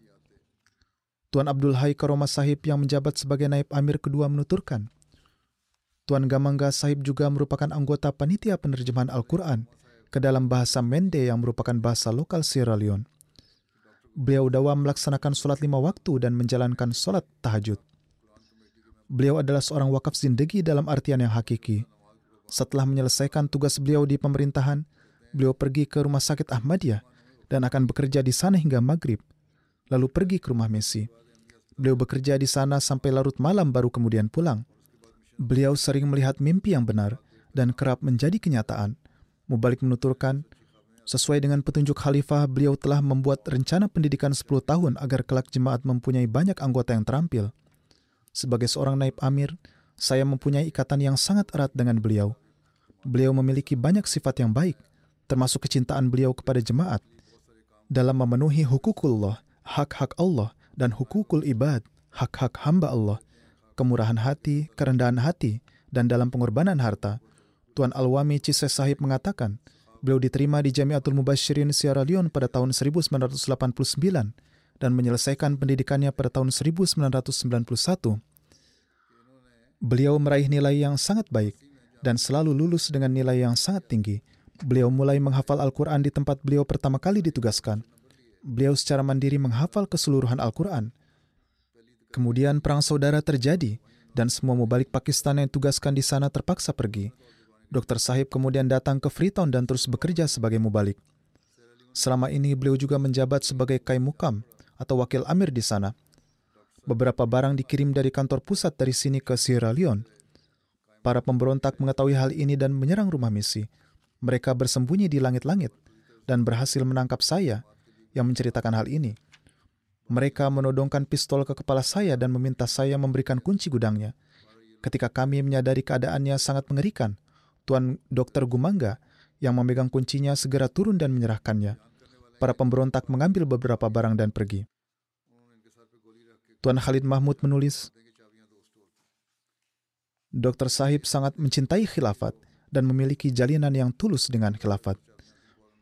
Tuan Abdul Hai Karomah Sahib yang menjabat sebagai naib amir kedua menuturkan, Tuan Gamangga Sahib juga merupakan anggota panitia penerjemahan Al-Quran ke dalam bahasa Mende yang merupakan bahasa lokal Sierra Leone. Beliau dawa melaksanakan sholat lima waktu dan menjalankan sholat tahajud. Beliau adalah seorang wakaf zindegi dalam artian yang hakiki. Setelah menyelesaikan tugas beliau di pemerintahan, beliau pergi ke rumah sakit Ahmadiyah dan akan bekerja di sana hingga maghrib, lalu pergi ke rumah Messi. Beliau bekerja di sana sampai larut malam baru kemudian pulang. Beliau sering melihat mimpi yang benar dan kerap menjadi kenyataan. Mubalik menuturkan, sesuai dengan petunjuk khalifah, beliau telah membuat rencana pendidikan 10 tahun agar kelak jemaat mempunyai banyak anggota yang terampil. Sebagai seorang naib amir, saya mempunyai ikatan yang sangat erat dengan beliau. Beliau memiliki banyak sifat yang baik, termasuk kecintaan beliau kepada jemaat. Dalam memenuhi hukukullah, hak-hak Allah, dan hukukul ibad, hak-hak hamba Allah, kemurahan hati, kerendahan hati, dan dalam pengorbanan harta. Tuan Alwami Cise Sahib mengatakan, beliau diterima di Jamiatul Mubashirin Sierra Leone pada tahun 1989 dan menyelesaikan pendidikannya pada tahun 1991. Beliau meraih nilai yang sangat baik dan selalu lulus dengan nilai yang sangat tinggi. Beliau mulai menghafal Al-Quran di tempat beliau pertama kali ditugaskan. Beliau secara mandiri menghafal keseluruhan Al-Quran Kemudian perang saudara terjadi dan semua mubalik Pakistan yang tugaskan di sana terpaksa pergi. Dr. Sahib kemudian datang ke Freetown dan terus bekerja sebagai mubalik. Selama ini beliau juga menjabat sebagai Kai Mukam atau wakil amir di sana. Beberapa barang dikirim dari kantor pusat dari sini ke Sierra Leone. Para pemberontak mengetahui hal ini dan menyerang rumah misi. Mereka bersembunyi di langit-langit dan berhasil menangkap saya yang menceritakan hal ini. Mereka menodongkan pistol ke kepala saya dan meminta saya memberikan kunci gudangnya. Ketika kami menyadari keadaannya sangat mengerikan, Tuan Dr. Gumangga yang memegang kuncinya segera turun dan menyerahkannya. Para pemberontak mengambil beberapa barang dan pergi. Tuan Khalid Mahmud menulis, Dr. Sahib sangat mencintai khilafat dan memiliki jalinan yang tulus dengan khilafat.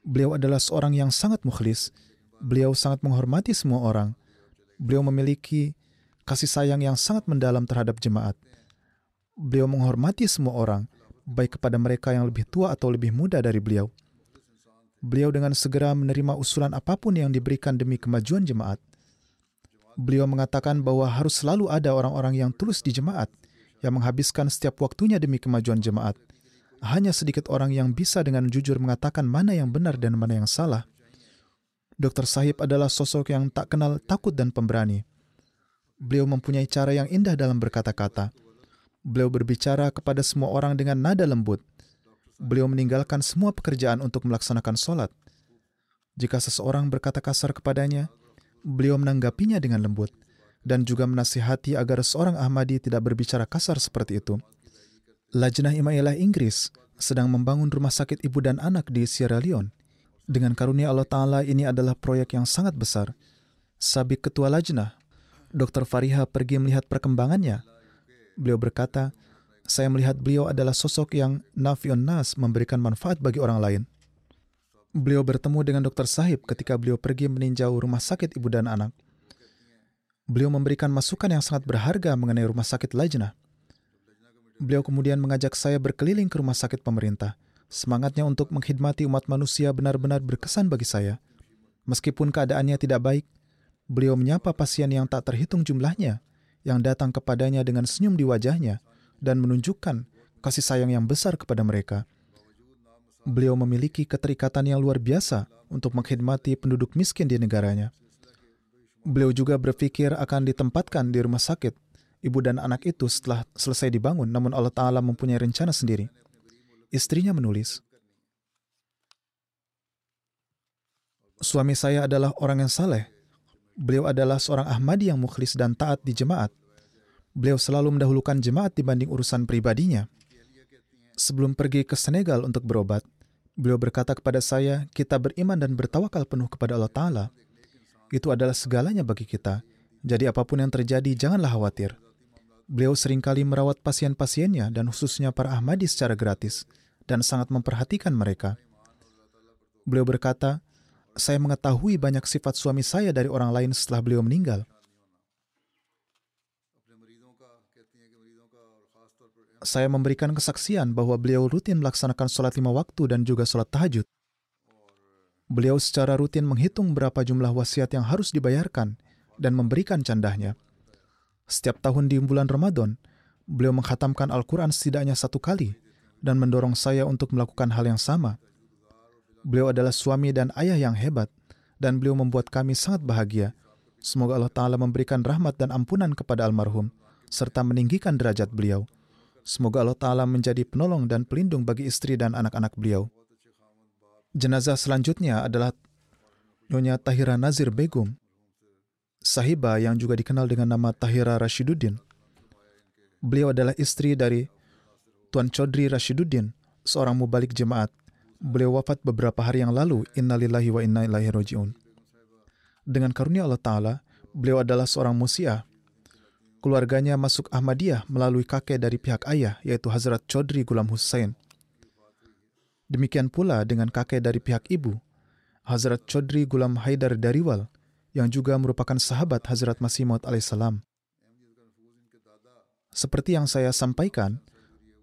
Beliau adalah seorang yang sangat mukhlis Beliau sangat menghormati semua orang. Beliau memiliki kasih sayang yang sangat mendalam terhadap jemaat. Beliau menghormati semua orang, baik kepada mereka yang lebih tua atau lebih muda dari beliau. Beliau dengan segera menerima usulan apa pun yang diberikan demi kemajuan jemaat. Beliau mengatakan bahwa harus selalu ada orang-orang yang tulus di jemaat, yang menghabiskan setiap waktunya demi kemajuan jemaat. Hanya sedikit orang yang bisa dengan jujur mengatakan mana yang benar dan mana yang salah. Dr. Sahib adalah sosok yang tak kenal takut dan pemberani. Beliau mempunyai cara yang indah dalam berkata-kata. Beliau berbicara kepada semua orang dengan nada lembut. Beliau meninggalkan semua pekerjaan untuk melaksanakan sholat. Jika seseorang berkata kasar kepadanya, beliau menanggapinya dengan lembut dan juga menasihati agar seorang Ahmadi tidak berbicara kasar seperti itu. Lajnah Imailah Inggris sedang membangun rumah sakit ibu dan anak di Sierra Leone dengan karunia Allah Ta'ala ini adalah proyek yang sangat besar. Sabik Ketua Lajnah, Dr. Fariha pergi melihat perkembangannya. Beliau berkata, saya melihat beliau adalah sosok yang nafion nas memberikan manfaat bagi orang lain. Beliau bertemu dengan Dr. Sahib ketika beliau pergi meninjau rumah sakit ibu dan anak. Beliau memberikan masukan yang sangat berharga mengenai rumah sakit Lajnah. Beliau kemudian mengajak saya berkeliling ke rumah sakit pemerintah. Semangatnya untuk mengkhidmati umat manusia benar-benar berkesan bagi saya. Meskipun keadaannya tidak baik, beliau menyapa pasien yang tak terhitung jumlahnya, yang datang kepadanya dengan senyum di wajahnya, dan menunjukkan kasih sayang yang besar kepada mereka. Beliau memiliki keterikatan yang luar biasa untuk mengkhidmati penduduk miskin di negaranya. Beliau juga berpikir akan ditempatkan di rumah sakit ibu dan anak itu setelah selesai dibangun, namun Allah Ta'ala mempunyai rencana sendiri. Istrinya menulis, Suami saya adalah orang yang saleh. Beliau adalah seorang Ahmadi yang mukhlis dan taat di jemaat. Beliau selalu mendahulukan jemaat dibanding urusan pribadinya. Sebelum pergi ke Senegal untuk berobat, beliau berkata kepada saya, kita beriman dan bertawakal penuh kepada Allah Ta'ala. Itu adalah segalanya bagi kita. Jadi apa pun yang terjadi, janganlah khawatir. Beliau sering kali merawat pasien-pasiennya dan khususnya para Ahmadi secara gratis dan sangat memperhatikan mereka. Beliau berkata, saya mengetahui banyak sifat suami saya dari orang lain setelah beliau meninggal. Saya memberikan kesaksian bahwa beliau rutin melaksanakan sholat lima waktu dan juga sholat tahajud. Beliau secara rutin menghitung berapa jumlah wasiat yang harus dibayarkan dan memberikan candahnya. Setiap tahun di bulan Ramadan, beliau menghatamkan Al-Quran setidaknya satu kali dan mendorong saya untuk melakukan hal yang sama. Beliau adalah suami dan ayah yang hebat, dan beliau membuat kami sangat bahagia. Semoga Allah Ta'ala memberikan rahmat dan ampunan kepada almarhum, serta meninggikan derajat beliau. Semoga Allah Ta'ala menjadi penolong dan pelindung bagi istri dan anak-anak beliau. Jenazah selanjutnya adalah Nyonya Tahira Nazir Begum, sahibah yang juga dikenal dengan nama Tahira Rashiduddin. Beliau adalah istri dari Tuan Chodri Rashiduddin, seorang mubalik jemaat. Beliau wafat beberapa hari yang lalu. Innalillahi wa inna ilaihi roji'un. Dengan karunia Allah Ta'ala, beliau adalah seorang musiah. Keluarganya masuk Ahmadiyah melalui kakek dari pihak ayah, yaitu Hazrat Chodri Gulam Hussein. Demikian pula dengan kakek dari pihak ibu, Hazrat Chodri Gulam Haidar Dariwal, yang juga merupakan sahabat Hazrat Masih alaihissalam. Seperti yang saya sampaikan,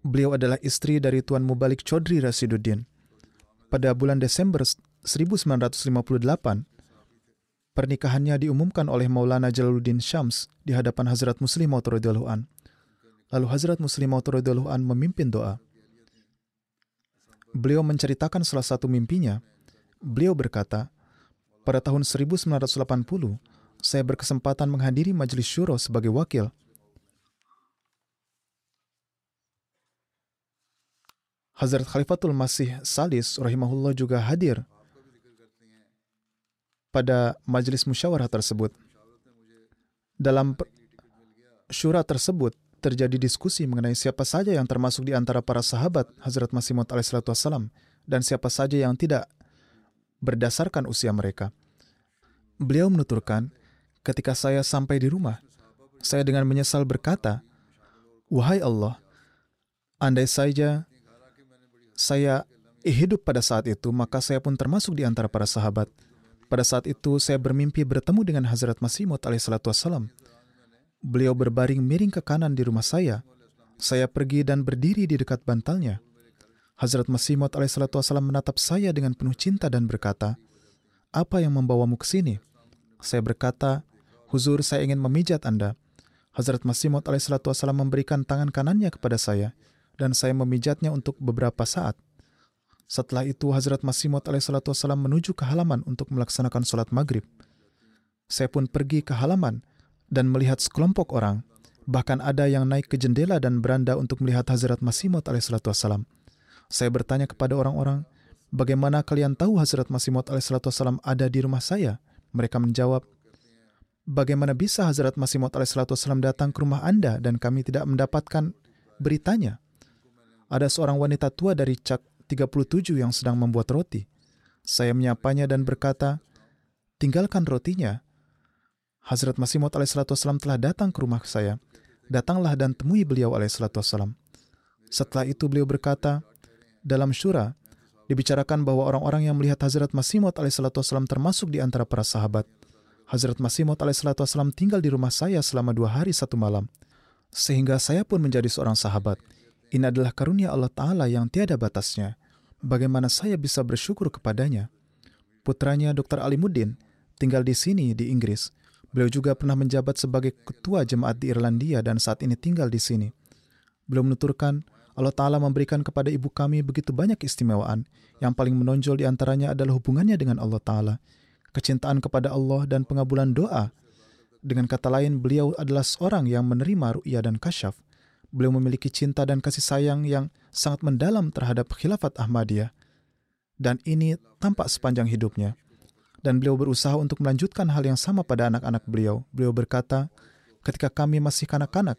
beliau adalah istri dari Tuan Mubalik Chodri Rasiduddin. Pada bulan Desember 1958, pernikahannya diumumkan oleh Maulana Jalaluddin Syams di hadapan Hazrat Muslim Maud an. Lalu Hazrat Muslim Maud an memimpin doa. Beliau menceritakan salah satu mimpinya. Beliau berkata, pada tahun 1980, saya berkesempatan menghadiri majelis syuro sebagai wakil. Hazrat Khalifatul Masih Salis rahimahullah juga hadir pada majelis musyawarah tersebut. Dalam syura tersebut, terjadi diskusi mengenai siapa saja yang termasuk di antara para sahabat Hazrat Masih Maud alaihissalam dan siapa saja yang tidak berdasarkan usia mereka. Beliau menuturkan, ketika saya sampai di rumah, saya dengan menyesal berkata, Wahai Allah, andai saja saya hidup pada saat itu, maka saya pun termasuk di antara para sahabat. Pada saat itu, saya bermimpi bertemu dengan Hazrat Masih Maud alaihissalam Beliau berbaring miring ke kanan di rumah saya. Saya pergi dan berdiri di dekat bantalnya. Hazrat Masih Maud alaihissalam menatap saya dengan penuh cinta dan berkata, Apa yang membawamu ke sini? Saya berkata, Huzur, saya ingin memijat Anda. Hazrat Masih Maud alaihissalam memberikan tangan kanannya kepada saya, dan saya memijatnya untuk beberapa saat. Setelah itu, Hazrat Masih alaihissalam menuju ke halaman untuk melaksanakan sholat maghrib. Saya pun pergi ke halaman dan melihat sekelompok orang, bahkan ada yang naik ke jendela dan beranda untuk melihat Hazrat Masih alaihissalam. Saya bertanya kepada orang-orang, bagaimana kalian tahu Hazrat Masih alaihissalam ada di rumah saya? Mereka menjawab, bagaimana bisa Hazrat Masih alaihissalam datang ke rumah Anda dan kami tidak mendapatkan beritanya? Ada seorang wanita tua dari Cak 37 yang sedang membuat roti. Saya menyapanya dan berkata, tinggalkan rotinya, Hazrat Masih alaihissalam telah datang ke rumah saya. Datanglah dan temui beliau alaihissalam. Setelah itu beliau berkata, dalam syura, dibicarakan bahwa orang-orang yang melihat Hazrat Masih alaihissalam termasuk di antara para sahabat. Hazrat Masih alaihissalam tinggal di rumah saya selama dua hari satu malam. Sehingga saya pun menjadi seorang sahabat. Ini adalah karunia Allah Ta'ala yang tiada batasnya. Bagaimana saya bisa bersyukur kepadanya? Putranya Dr. Alimuddin tinggal di sini di Inggris Beliau juga pernah menjabat sebagai ketua jemaat di Irlandia dan saat ini tinggal di sini. Beliau menuturkan, Allah Ta'ala memberikan kepada ibu kami begitu banyak istimewaan. Yang paling menonjol di antaranya adalah hubungannya dengan Allah Ta'ala. Kecintaan kepada Allah dan pengabulan doa. Dengan kata lain, beliau adalah seorang yang menerima ru'ya dan kasyaf. Beliau memiliki cinta dan kasih sayang yang sangat mendalam terhadap khilafat Ahmadiyah. Dan ini tampak sepanjang hidupnya dan beliau berusaha untuk melanjutkan hal yang sama pada anak-anak beliau. Beliau berkata, ketika kami masih kanak-kanak,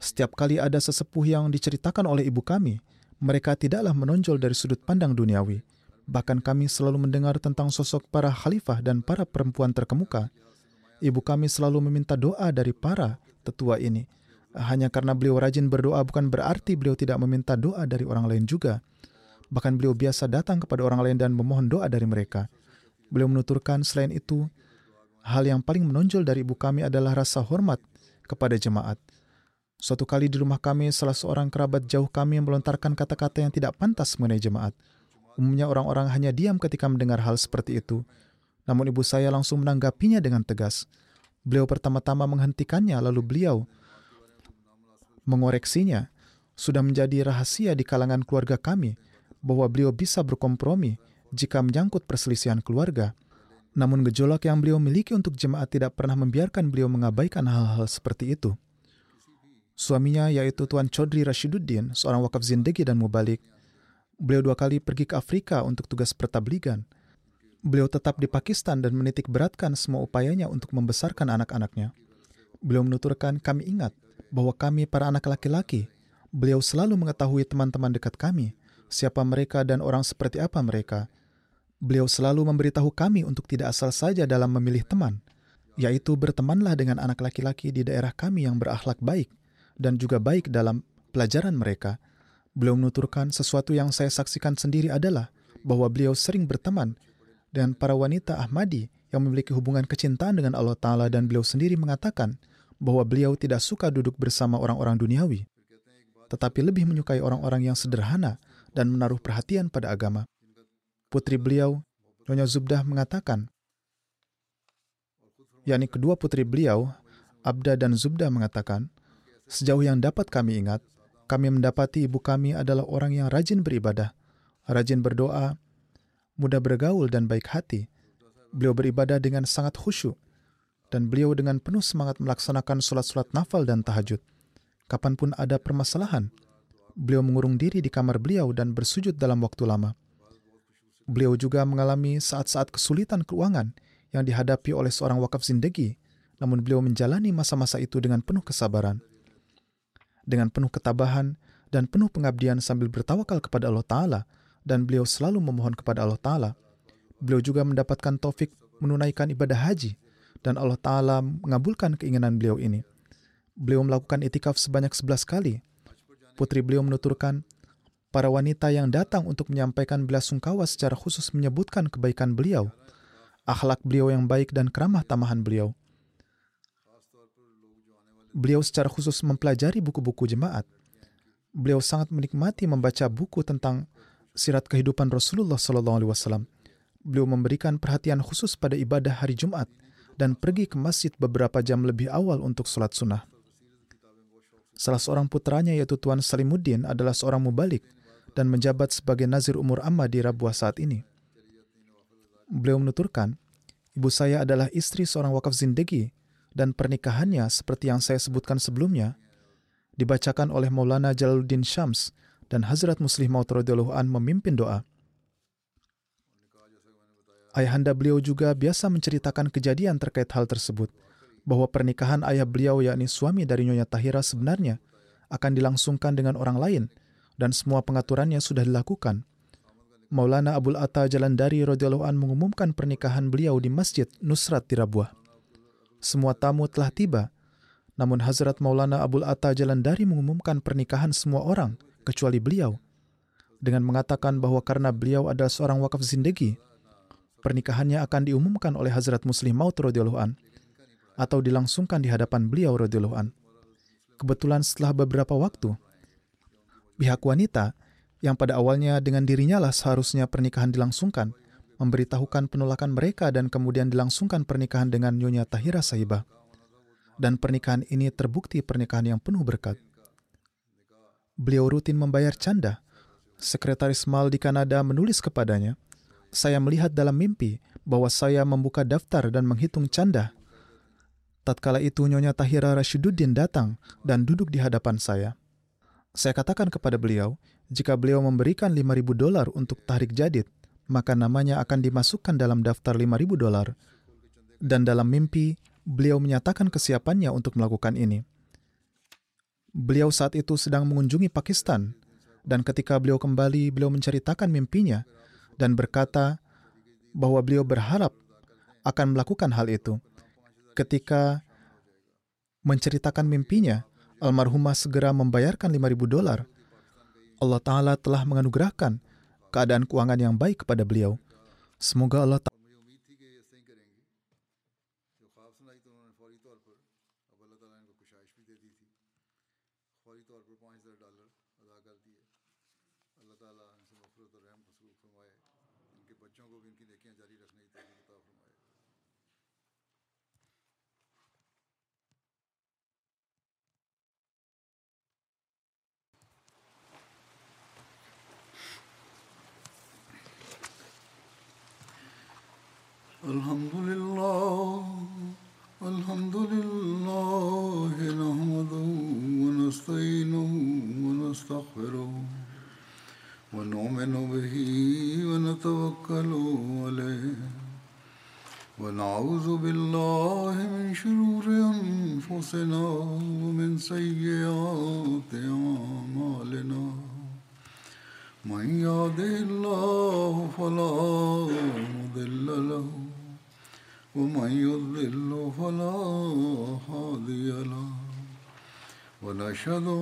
setiap kali ada sesepuh yang diceritakan oleh ibu kami, mereka tidaklah menonjol dari sudut pandang duniawi. Bahkan kami selalu mendengar tentang sosok para khalifah dan para perempuan terkemuka. Ibu kami selalu meminta doa dari para tetua ini. Hanya karena beliau rajin berdoa bukan berarti beliau tidak meminta doa dari orang lain juga. Bahkan beliau biasa datang kepada orang lain dan memohon doa dari mereka. Beliau menuturkan selain itu, hal yang paling menonjol dari ibu kami adalah rasa hormat kepada jemaat. Suatu kali di rumah kami, salah seorang kerabat jauh kami melontarkan kata-kata yang tidak pantas mengenai jemaat. Umumnya orang-orang hanya diam ketika mendengar hal seperti itu. Namun ibu saya langsung menanggapinya dengan tegas. Beliau pertama-tama menghentikannya, lalu beliau mengoreksinya. Sudah menjadi rahasia di kalangan keluarga kami bahwa beliau bisa berkompromi jika menyangkut perselisihan keluarga. Namun gejolak yang beliau miliki untuk jemaat tidak pernah membiarkan beliau mengabaikan hal-hal seperti itu. Suaminya yaitu Tuan Chodri Rashiduddin, seorang wakaf zindegi dan mubalik. Beliau dua kali pergi ke Afrika untuk tugas pertabligan. Beliau tetap di Pakistan dan menitik beratkan semua upayanya untuk membesarkan anak-anaknya. Beliau menuturkan, kami ingat bahwa kami para anak laki-laki, beliau selalu mengetahui teman-teman dekat kami, siapa mereka dan orang seperti apa mereka. Beliau selalu memberitahu kami untuk tidak asal saja dalam memilih teman, yaitu bertemanlah dengan anak laki-laki di daerah kami yang berakhlak baik dan juga baik dalam pelajaran mereka. Beliau menuturkan sesuatu yang saya saksikan sendiri adalah bahwa beliau sering berteman dengan para wanita Ahmadi yang memiliki hubungan kecintaan dengan Allah Ta'ala dan beliau sendiri mengatakan bahwa beliau tidak suka duduk bersama orang-orang duniawi, tetapi lebih menyukai orang-orang yang sederhana dan menaruh perhatian pada agama. Putri beliau, Nyonya Zubdah mengatakan, yakni kedua putri beliau, Abda dan Zubdah mengatakan, sejauh yang dapat kami ingat, kami mendapati ibu kami adalah orang yang rajin beribadah, rajin berdoa, mudah bergaul dan baik hati. Beliau beribadah dengan sangat khusyuk, dan beliau dengan penuh semangat melaksanakan sholat-sholat nafal dan tahajud. Kapan pun ada permasalahan, beliau mengurung diri di kamar beliau dan bersujud dalam waktu lama. Beliau juga mengalami saat-saat kesulitan keuangan yang dihadapi oleh seorang wakaf zindegi, namun beliau menjalani masa-masa itu dengan penuh kesabaran. Dengan penuh ketabahan dan penuh pengabdian sambil bertawakal kepada Allah Ta'ala, dan beliau selalu memohon kepada Allah Ta'ala. Beliau juga mendapatkan taufik menunaikan ibadah haji, dan Allah Ta'ala mengabulkan keinginan beliau ini. Beliau melakukan itikaf sebanyak 11 kali. Putri beliau menuturkan, para wanita yang datang untuk menyampaikan belasungkawa secara khusus menyebutkan kebaikan beliau, akhlak beliau yang baik dan keramah tamahan beliau. Beliau secara khusus mempelajari buku-buku jemaat. Beliau sangat menikmati membaca buku tentang sirat kehidupan Rasulullah SAW. Beliau memberikan perhatian khusus pada ibadah hari Jumat dan pergi ke masjid beberapa jam lebih awal untuk sholat sunnah. Salah seorang putranya yaitu Tuan Salimuddin adalah seorang mubalik dan menjabat sebagai Nazir Umur Amma di Rabuah saat ini. Beliau menuturkan, ibu saya adalah istri seorang wakaf zindegi dan pernikahannya seperti yang saya sebutkan sebelumnya dibacakan oleh Maulana Jalaluddin Syams dan Hazrat Muslim Maud memimpin doa. Ayahanda beliau juga biasa menceritakan kejadian terkait hal tersebut, bahwa pernikahan ayah beliau yakni suami dari Nyonya Tahira sebenarnya akan dilangsungkan dengan orang lain dan semua pengaturannya sudah dilakukan. Maulana Abul Atta Jalandari radhiyallahu an mengumumkan pernikahan beliau di Masjid Nusrat di Rabuah. Semua tamu telah tiba, namun Hazrat Maulana Abul Atta Jalandari mengumumkan pernikahan semua orang kecuali beliau dengan mengatakan bahwa karena beliau adalah seorang wakaf zindegi, pernikahannya akan diumumkan oleh Hazrat Muslim Maut radhiyallahu an atau dilangsungkan di hadapan beliau radhiyallahu an. Kebetulan setelah beberapa waktu, pihak wanita yang pada awalnya dengan dirinya lah seharusnya pernikahan dilangsungkan, memberitahukan penolakan mereka dan kemudian dilangsungkan pernikahan dengan Nyonya Tahira Sahibah. Dan pernikahan ini terbukti pernikahan yang penuh berkat. Beliau rutin membayar canda. Sekretaris Mal di Kanada menulis kepadanya, saya melihat dalam mimpi bahwa saya membuka daftar dan menghitung canda. Tatkala itu Nyonya Tahira Rashiduddin datang dan duduk di hadapan saya. Saya katakan kepada beliau, jika beliau memberikan 5.000 dolar untuk tahrik jadid, maka namanya akan dimasukkan dalam daftar 5.000 dolar. Dan dalam mimpi, beliau menyatakan kesiapannya untuk melakukan ini. Beliau saat itu sedang mengunjungi Pakistan, dan ketika beliau kembali, beliau menceritakan mimpinya dan berkata bahwa beliau berharap akan melakukan hal itu. Ketika menceritakan mimpinya, almarhumah segera membayarkan 5.000 dolar. Allah Ta'ala telah menganugerahkan keadaan keuangan yang baik kepada beliau. Semoga Allah الحمد שלנו